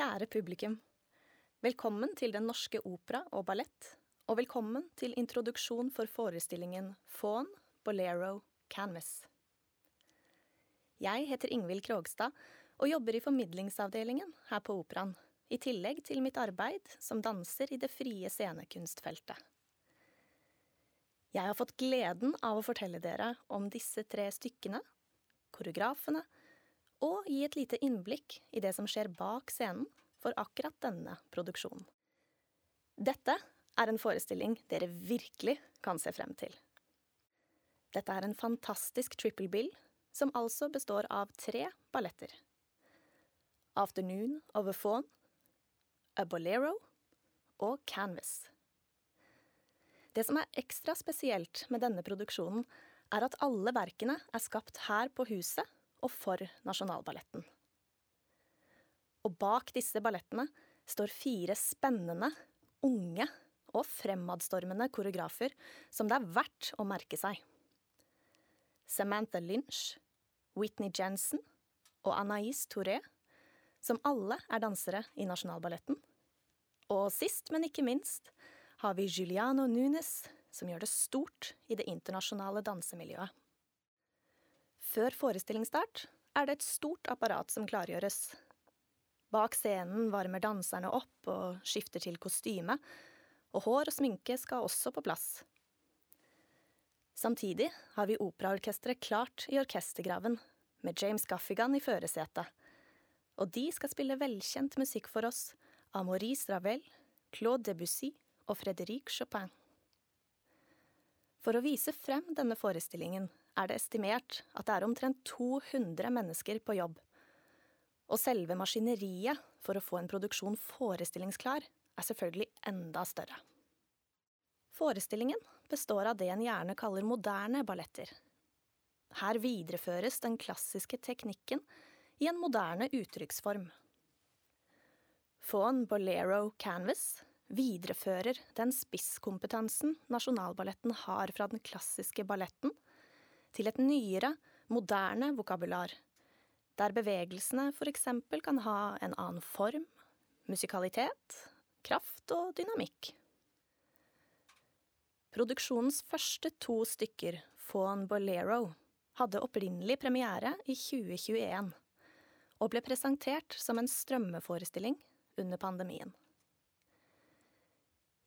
Kjære publikum. Velkommen til Den norske opera og ballett, og velkommen til introduksjon for forestillingen Faun, Bolero, Canvas. Jeg heter Ingvild Krogstad og jobber i formidlingsavdelingen her på Operaen, i tillegg til mitt arbeid som danser i det frie scenekunstfeltet. Jeg har fått gleden av å fortelle dere om disse tre stykkene, koreografene, og gi et lite innblikk i det som skjer bak scenen for akkurat denne produksjonen. Dette er en forestilling dere virkelig kan se frem til. Dette er en fantastisk triple bill, som altså består av tre balletter. Afternoon of a Faun, A Bolero og Canvas. Det som er ekstra spesielt med denne produksjonen, er at alle verkene er skapt her på huset og for Nasjonalballetten. Og bak disse ballettene står fire spennende, unge og fremadstormende koreografer som det er verdt å merke seg. Samantha Lynch, Whitney Jensen og Anais Touré, som alle er dansere i Nasjonalballetten. Og sist, men ikke minst, har vi Juliano Nunes, som gjør det stort i det internasjonale dansemiljøet. Før forestillingsstart er det et stort apparat som klargjøres. Bak scenen varmer danserne opp og skifter til kostyme, og hår og sminke skal også på plass. Samtidig har vi operaorkesteret klart i orkestergraven, med James Gaffigan i førersetet. Og de skal spille velkjent musikk for oss av Maurice Ravel, Claude Debussy og Frédéric Chopin. For å vise frem denne forestillingen er det estimert at det er omtrent 200 mennesker på jobb. Og selve maskineriet for å få en produksjon forestillingsklar er selvfølgelig enda større. Forestillingen består av det en gjerne kaller moderne balletter. Her videreføres den klassiske teknikken i en moderne uttrykksform. Faun Bolero Canvas viderefører den spisskompetansen Nasjonalballetten har fra den klassiske balletten, til et nyere, moderne vokabular, der bevegelsene eksempel kan ha en annen form, musikalitet, kraft og dynamikk. Produksjonens første to stykker, Faun Bolero, hadde opprinnelig premiere i 2021, og ble presentert som en strømmeforestilling under pandemien.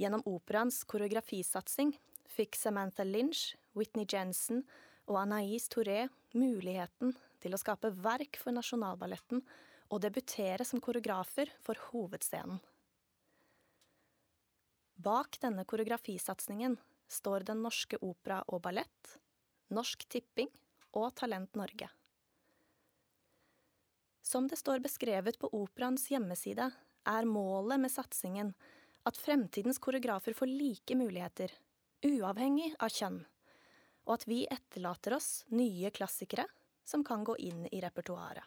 Gjennom operaens koreografisatsing fikk Samantha Lynch, Whitney Jensen og Anais Touré muligheten til å skape verk for Nasjonalballetten og debutere som koreografer for hovedscenen. Bak denne koreografisatsingen står Den Norske Opera og Ballett, Norsk Tipping og Talent Norge. Som det står beskrevet på operaens hjemmeside, er målet med satsingen at fremtidens koreografer får like muligheter, uavhengig av kjønn og at vi etterlater oss nye klassikere som kan gå inn i repertoaret.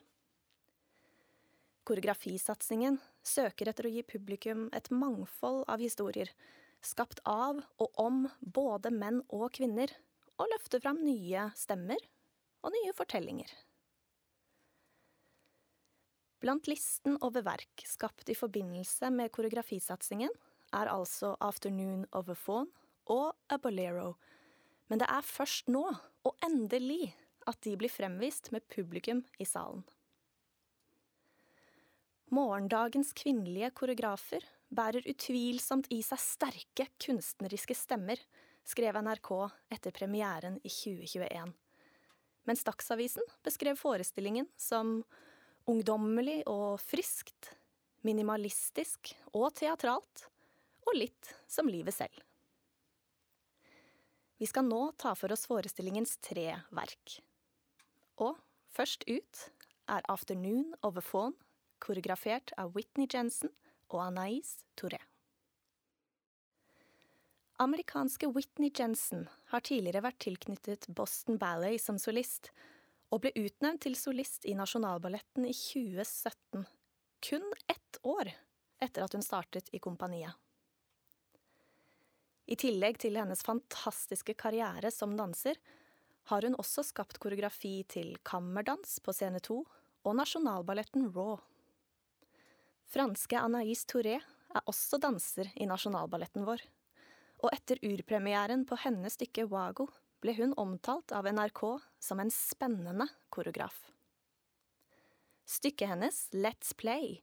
Koreografisatsingen søker etter å gi publikum et mangfold av historier, skapt av og om både menn og kvinner, og løfter fram nye stemmer og nye fortellinger. Blant listen over verk skapt i forbindelse med koreografisatsingen er altså Afternoon of a Fawn' og A Bolero, men det er først nå, og endelig, at de blir fremvist med publikum i salen. Morgendagens kvinnelige koreografer bærer utvilsomt i seg sterke kunstneriske stemmer, skrev NRK etter premieren i 2021. Mens Dagsavisen beskrev forestillingen som ungdommelig og friskt, minimalistisk og teatralt, og litt som livet selv. Vi skal nå ta for oss forestillingens tre verk. Og først ut er Afternoon Over Fawn', koreografert av Whitney Jensen og Anais Touré. Amerikanske Whitney Jensen har tidligere vært tilknyttet Boston Ballet som solist, og ble utnevnt til solist i Nasjonalballetten i 2017, kun ett år etter at hun startet i kompaniet. I tillegg til hennes fantastiske karriere som danser, har hun også skapt koreografi til Kammerdans på Scene 2 og Nasjonalballetten Raw. Franske Anaïs Touré er også danser i nasjonalballetten vår, og etter urpremieren på hennes stykke Wago ble hun omtalt av NRK som en spennende koreograf. Stykket hennes, Let's Play,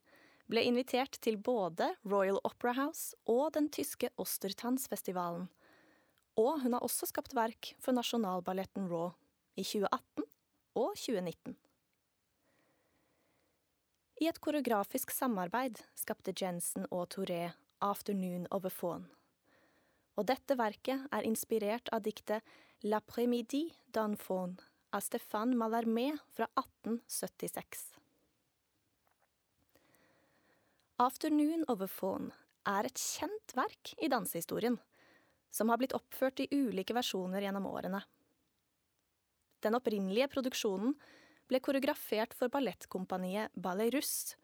ble invitert til både Royal Opera House og den tyske Ostertanzfestivalen, og hun har også skapt verk for nasjonalballetten Raw i 2018 og 2019. I et koreografisk samarbeid skapte Jensen og Touré Afternoon of a Faun. Og dette verket er inspirert av diktet L'après-midi d'un faun av Stéphane Mallarmé fra 1876. Afternoon of a Phone er et kjent verk i dansehistorien, som har blitt oppført i ulike versjoner gjennom årene. Den opprinnelige produksjonen ble koreografert for ballettkompaniet Ballet Russe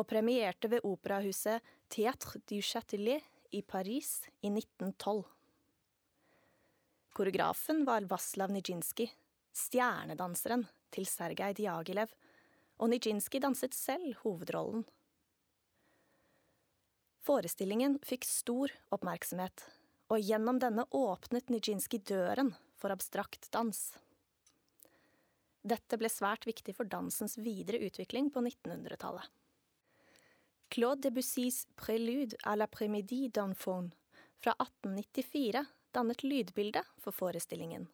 og premierte ved operahuset Théâtre du Châtelet i Paris i 1912. Koreografen var Vaslav Nijinsky, stjernedanseren til Sergej Diagilev, og Nijinsky danset selv hovedrollen. Forestillingen fikk stor oppmerksomhet, og gjennom denne åpnet Nijinsky døren for abstrakt dans. Dette ble svært viktig for dansens videre utvikling på 1900-tallet. Claude Debussys Prélude à la Prémédie d'enfant fra 1894 dannet lydbildet for forestillingen.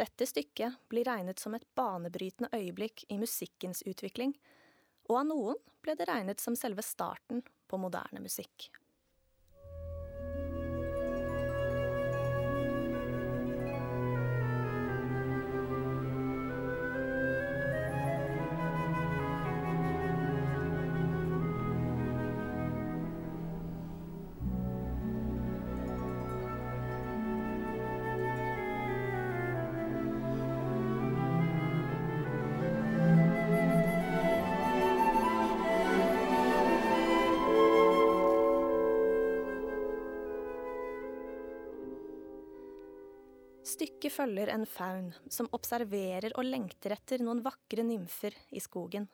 Dette stykket blir regnet som et banebrytende øyeblikk i musikkens utvikling, og av noen ble det regnet som selve starten på moderne musikk. Stykket følger en faun som observerer og lengter etter noen vakre nymfer i skogen.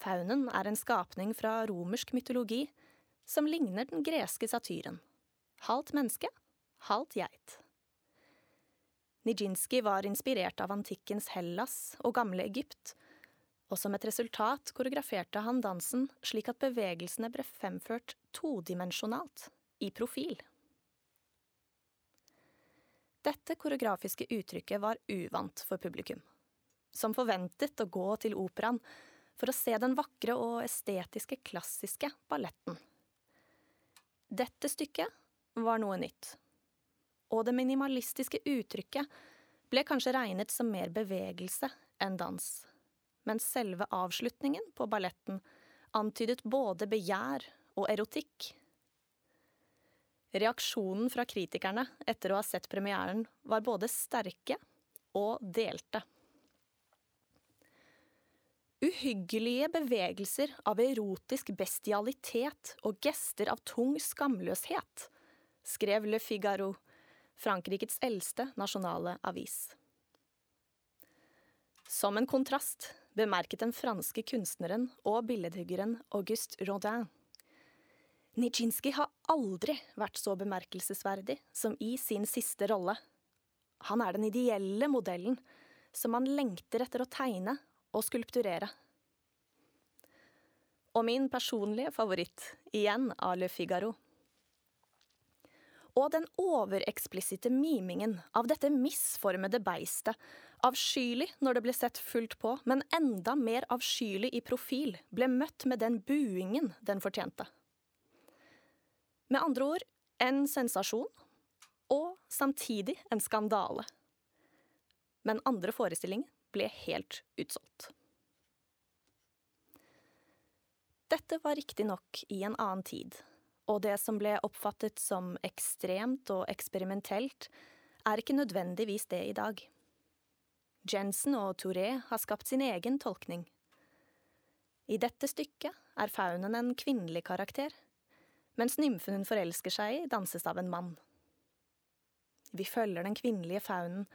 Faunen er en skapning fra romersk mytologi som ligner den greske satyren. Halvt menneske, halvt geit. Nijinsky var inspirert av antikkens Hellas og gamle Egypt, og som et resultat koreograferte han dansen slik at bevegelsene ble fremført todimensjonalt, i profil. Dette koreografiske uttrykket var uvant for publikum, som forventet å gå til operaen for å se den vakre og estetiske klassiske balletten. Dette stykket var noe nytt, og det minimalistiske uttrykket ble kanskje regnet som mer bevegelse enn dans, mens selve avslutningen på balletten antydet både begjær og erotikk Reaksjonen fra kritikerne etter å ha sett premieren var både sterke og delte. Uhyggelige bevegelser av erotisk bestialitet og gester av tung skamløshet, skrev Le Figaro, Frankrikes eldste nasjonale avis. Som en kontrast bemerket den franske kunstneren og billedhuggeren Auguste Rodin Nijinsky har aldri vært så bemerkelsesverdig som i sin siste rolle. Han er den ideelle modellen som man lengter etter å tegne og skulpturere. Og min personlige favoritt, igjen av Le Figaro. Og den overeksplisitte mimingen av dette misformede beistet, avskyelig når det ble sett fullt på, men enda mer avskyelig i profil, ble møtt med den buingen den fortjente. Med andre ord en sensasjon, og samtidig en skandale. Men andre forestillinger ble helt utsolgt. Dette var riktignok i en annen tid, og det som ble oppfattet som ekstremt og eksperimentelt, er ikke nødvendigvis det i dag. Jensen og Touré har skapt sin egen tolkning. I dette stykket er faunen en kvinnelig karakter mens nymfen hun forelsker seg i, danses av en mann. Vi følger den kvinnelige faunen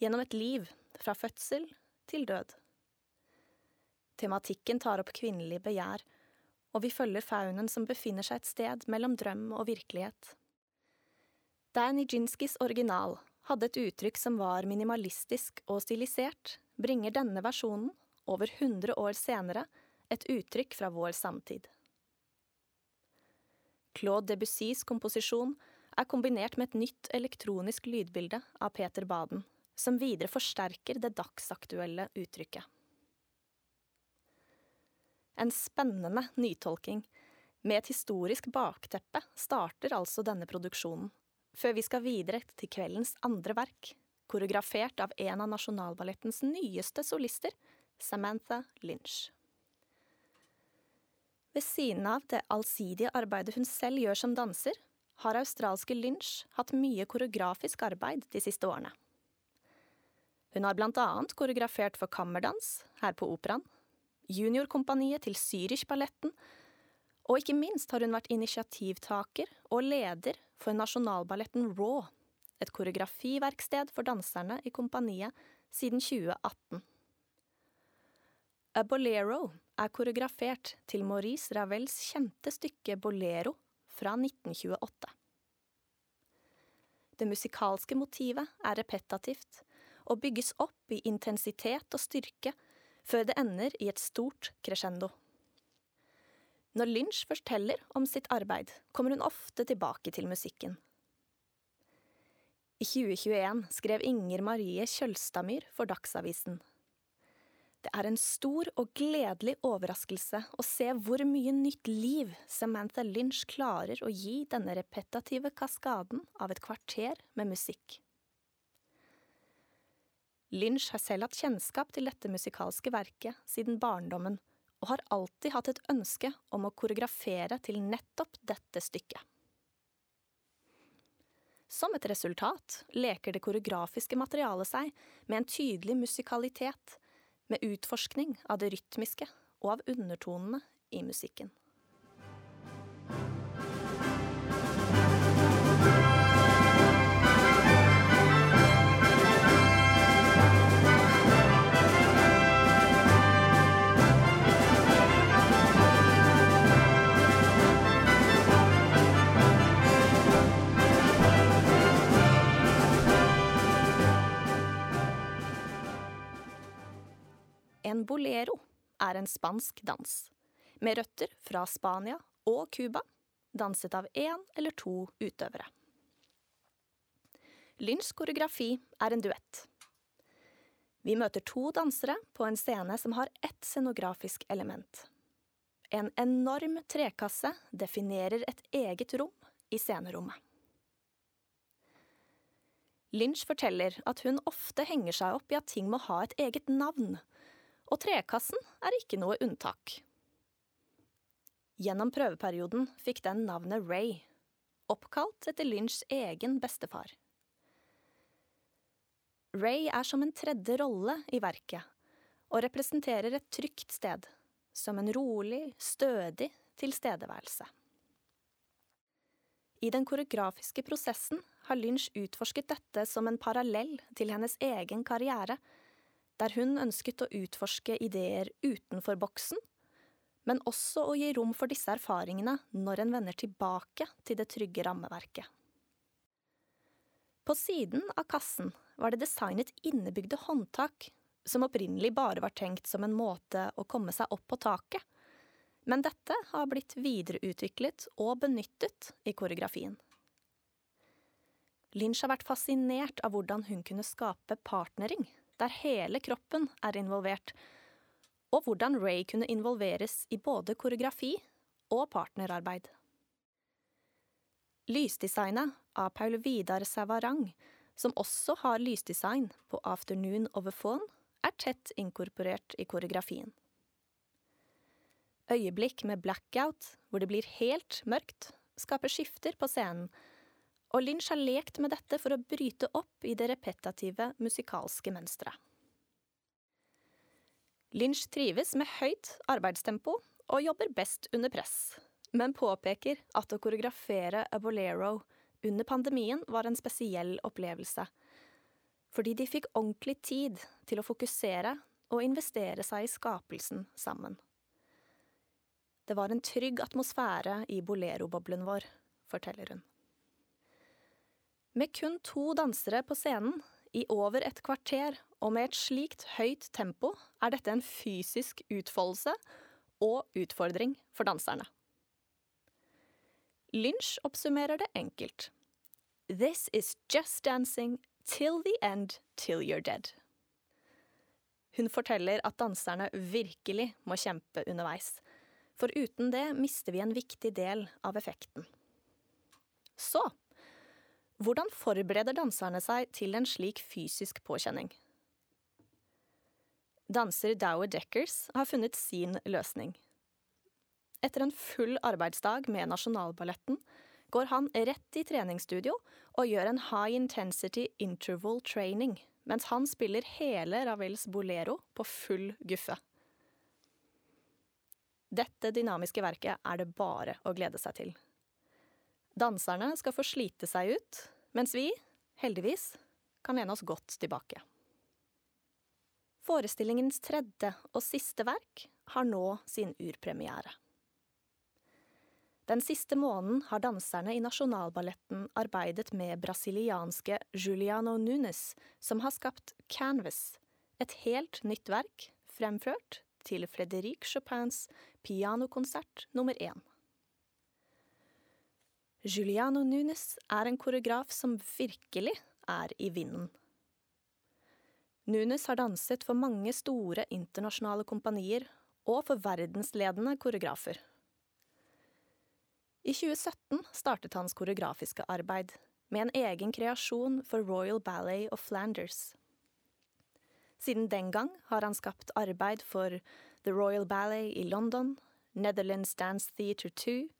gjennom et liv, fra fødsel til død. Tematikken tar opp kvinnelig begjær, og vi følger faunen som befinner seg et sted mellom drøm og virkelighet. Der Nijinskis original hadde et uttrykk som var minimalistisk og stilisert, bringer denne versjonen, over 100 år senere, et uttrykk fra vår samtid. Claude Debussys komposisjon er kombinert med et nytt elektronisk lydbilde av Peter Baden, som videre forsterker det dagsaktuelle uttrykket. En spennende nytolking med et historisk bakteppe starter altså denne produksjonen, før vi skal videre til kveldens andre verk, koreografert av en av Nasjonalballettens nyeste solister, Samantha Lynch. Ved siden av det allsidige arbeidet hun selv gjør som danser, har australske Lynch hatt mye koreografisk arbeid de siste årene. Hun har blant annet koreografert for kammerdans her på Operaen, juniorkompaniet til Zürich-balletten, og ikke minst har hun vært initiativtaker og leder for Nasjonalballetten Raw, et koreografiverksted for danserne i kompaniet siden 2018. A Bolero er koreografert til Maurice Ravels kjente stykke Bolero fra 1928. Det musikalske motivet er repetativt og bygges opp i intensitet og styrke før det ender i et stort crescendo. Når Lynch forteller om sitt arbeid, kommer hun ofte tilbake til musikken. I 2021 skrev Inger Marie Kjølstamyr for Dagsavisen. Det er en stor og gledelig overraskelse å se hvor mye nytt liv Samantha Lynch klarer å gi denne repetative kaskaden av et kvarter med musikk. Lynch har selv hatt kjennskap til dette musikalske verket siden barndommen, og har alltid hatt et ønske om å koreografere til nettopp dette stykket. Som et resultat leker det koreografiske materialet seg med en tydelig musikalitet, med utforskning av det rytmiske og av undertonene i musikken. En bolero er en spansk dans, med røtter fra Spania og Cuba, danset av én eller to utøvere. Lynchs koreografi er en duett. Vi møter to dansere på en scene som har ett scenografisk element. En enorm trekasse definerer et eget rom i scenerommet. Lynch forteller at hun ofte henger seg opp i at ting må ha et eget navn, og trekassen er ikke noe unntak. Gjennom prøveperioden fikk den navnet Ray, oppkalt etter Lynchs egen bestefar. Ray er som en tredje rolle i verket, og representerer et trygt sted, som en rolig, stødig tilstedeværelse. I den koreografiske prosessen har Lynch utforsket dette som en parallell til hennes egen karriere, der hun ønsket å utforske ideer utenfor boksen, men også å gi rom for disse erfaringene når en vender tilbake til det trygge rammeverket. På siden av kassen var det designet innebygde håndtak, som opprinnelig bare var tenkt som en måte å komme seg opp på taket, men dette har blitt videreutviklet og benyttet i koreografien. Lynch har vært fascinert av hvordan hun kunne skape partnering der hele kroppen er involvert, og hvordan Ray kunne involveres i både koreografi og partnerarbeid. Lysdesignet av Paul Vidar Savarang, som også har lysdesign på Afternoon Over Phone, er tett inkorporert i koreografien. Øyeblikk med blackout, hvor det blir helt mørkt, skaper skifter på scenen og Lynch har lekt med dette for å bryte opp i det repetative musikalske mønsteret. Lynch trives med høyt arbeidstempo og jobber best under press, men påpeker at å koreografere A Bolero under pandemien var en spesiell opplevelse, fordi de fikk ordentlig tid til å fokusere og investere seg i skapelsen sammen. Det var en trygg atmosfære i bolero-boblen vår, forteller hun. Med kun to dansere på scenen, i over et kvarter og med et slikt høyt tempo, er dette en fysisk utfoldelse og utfordring for danserne. Lynch oppsummerer det enkelt. This is just dancing till the end till you're dead. Hun forteller at danserne virkelig må kjempe underveis, for uten det mister vi en viktig del av effekten. Så hvordan forbereder danserne seg til en slik fysisk påkjenning? Danser Dower Deckers har funnet sin løsning. Etter en full arbeidsdag med Nasjonalballetten går han rett i treningsstudio og gjør en high intensity interval training mens han spiller hele Ravels bolero på full guffe. Dette dynamiske verket er det bare å glede seg til. Danserne skal få slite seg ut, mens vi, heldigvis, kan lene oss godt tilbake. Forestillingens tredje og siste verk har nå sin urpremiere. Den siste måneden har danserne i Nasjonalballetten arbeidet med brasilianske Juliano Nunes, som har skapt Canvas, et helt nytt verk fremført til Frederic Chopins pianokonsert nummer én. Juliano Nunes er en koreograf som virkelig er i vinden. Nunes har danset for mange store internasjonale kompanier og for verdensledende koreografer. I 2017 startet hans koreografiske arbeid, med en egen kreasjon for Royal Ballet of Flanders. Siden den gang har han skapt arbeid for The Royal Ballet i London, Netherlands Dance Theatre 2,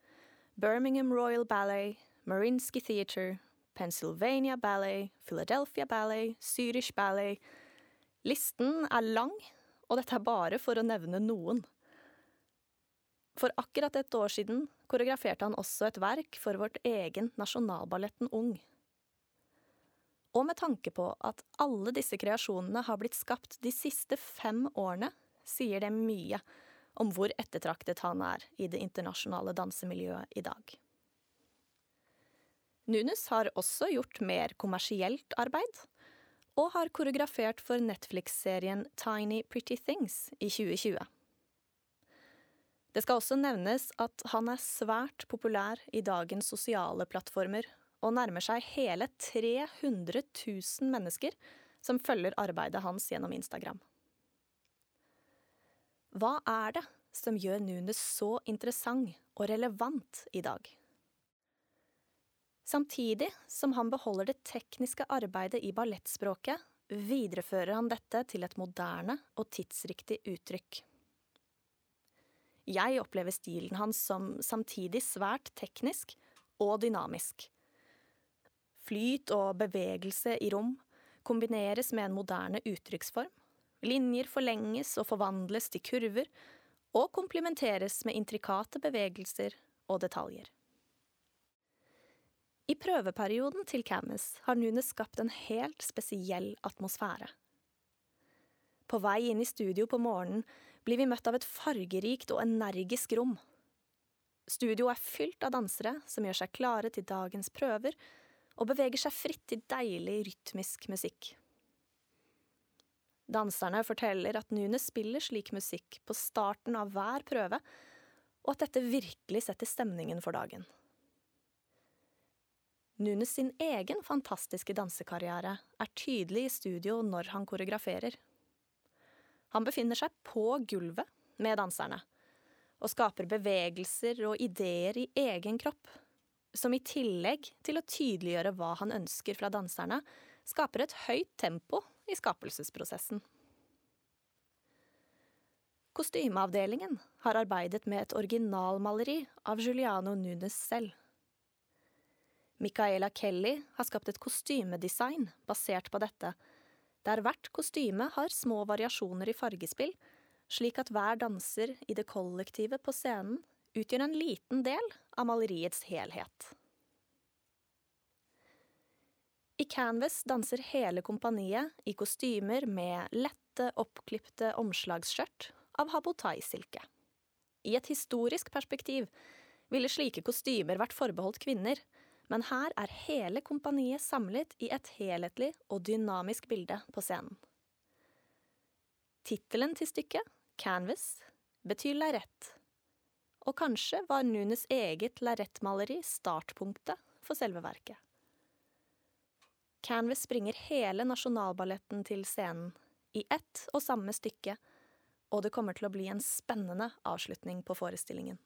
Birmingham Royal Ballet, Marinsky Theatre, Pennsylvania Ballet, Philadelphia Ballet, Zürich Ballet Listen er lang, og dette er bare for å nevne noen. For akkurat et år siden koreograferte han også et verk for vårt egen Nasjonalballetten Ung. Og med tanke på at alle disse kreasjonene har blitt skapt de siste fem årene, sier det mye om hvor ettertraktet han er i det internasjonale dansemiljøet i dag. Nunes har også gjort mer kommersielt arbeid, og har koreografert for Netflix-serien Tiny Pretty Things i 2020. Det skal også nevnes at han er svært populær i dagens sosiale plattformer, og nærmer seg hele 300 000 mennesker som følger arbeidet hans gjennom Instagram. Hva er det som gjør Nunes så interessant og relevant i dag? Samtidig som han beholder det tekniske arbeidet i ballettspråket, viderefører han dette til et moderne og tidsriktig uttrykk. Jeg opplever stilen hans som samtidig svært teknisk og dynamisk. Flyt og bevegelse i rom kombineres med en moderne uttrykksform. Linjer forlenges og forvandles til kurver, og komplementeres med intrikate bevegelser og detaljer. I prøveperioden til Camus har Nunes skapt en helt spesiell atmosfære. På vei inn i studio på morgenen blir vi møtt av et fargerikt og energisk rom. Studio er fylt av dansere som gjør seg klare til dagens prøver, og beveger seg fritt til deilig rytmisk musikk. Danserne forteller at Nunes spiller slik musikk på starten av hver prøve, og at dette virkelig setter stemningen for dagen. Nunes sin egen fantastiske dansekarriere er tydelig i studio når han koreograferer. Han befinner seg på gulvet med danserne, og skaper bevegelser og ideer i egen kropp, som i tillegg til å tydeliggjøre hva han ønsker fra danserne, skaper et høyt tempo i skapelsesprosessen. Kostymeavdelingen har arbeidet med et originalmaleri av Juliano Nunes selv. Micaela Kelly har skapt et kostymedesign basert på dette, der hvert kostyme har små variasjoner i fargespill, slik at hver danser i det kollektive på scenen utgjør en liten del av maleriets helhet. I Canvas danser hele kompaniet i kostymer med lette, oppklipte omslagsskjørt av habotai-silke. I et historisk perspektiv ville slike kostymer vært forbeholdt kvinner, men her er hele kompaniet samlet i et helhetlig og dynamisk bilde på scenen. Tittelen til stykket, Canvas, betyr lerret, og kanskje var Nunes eget lerretmaleri startpunktet for selve verket. Canvas bringer hele Nasjonalballetten til scenen, i ett og samme stykke, og det kommer til å bli en spennende avslutning på forestillingen.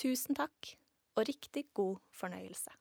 Tusen takk, og riktig god fornøyelse.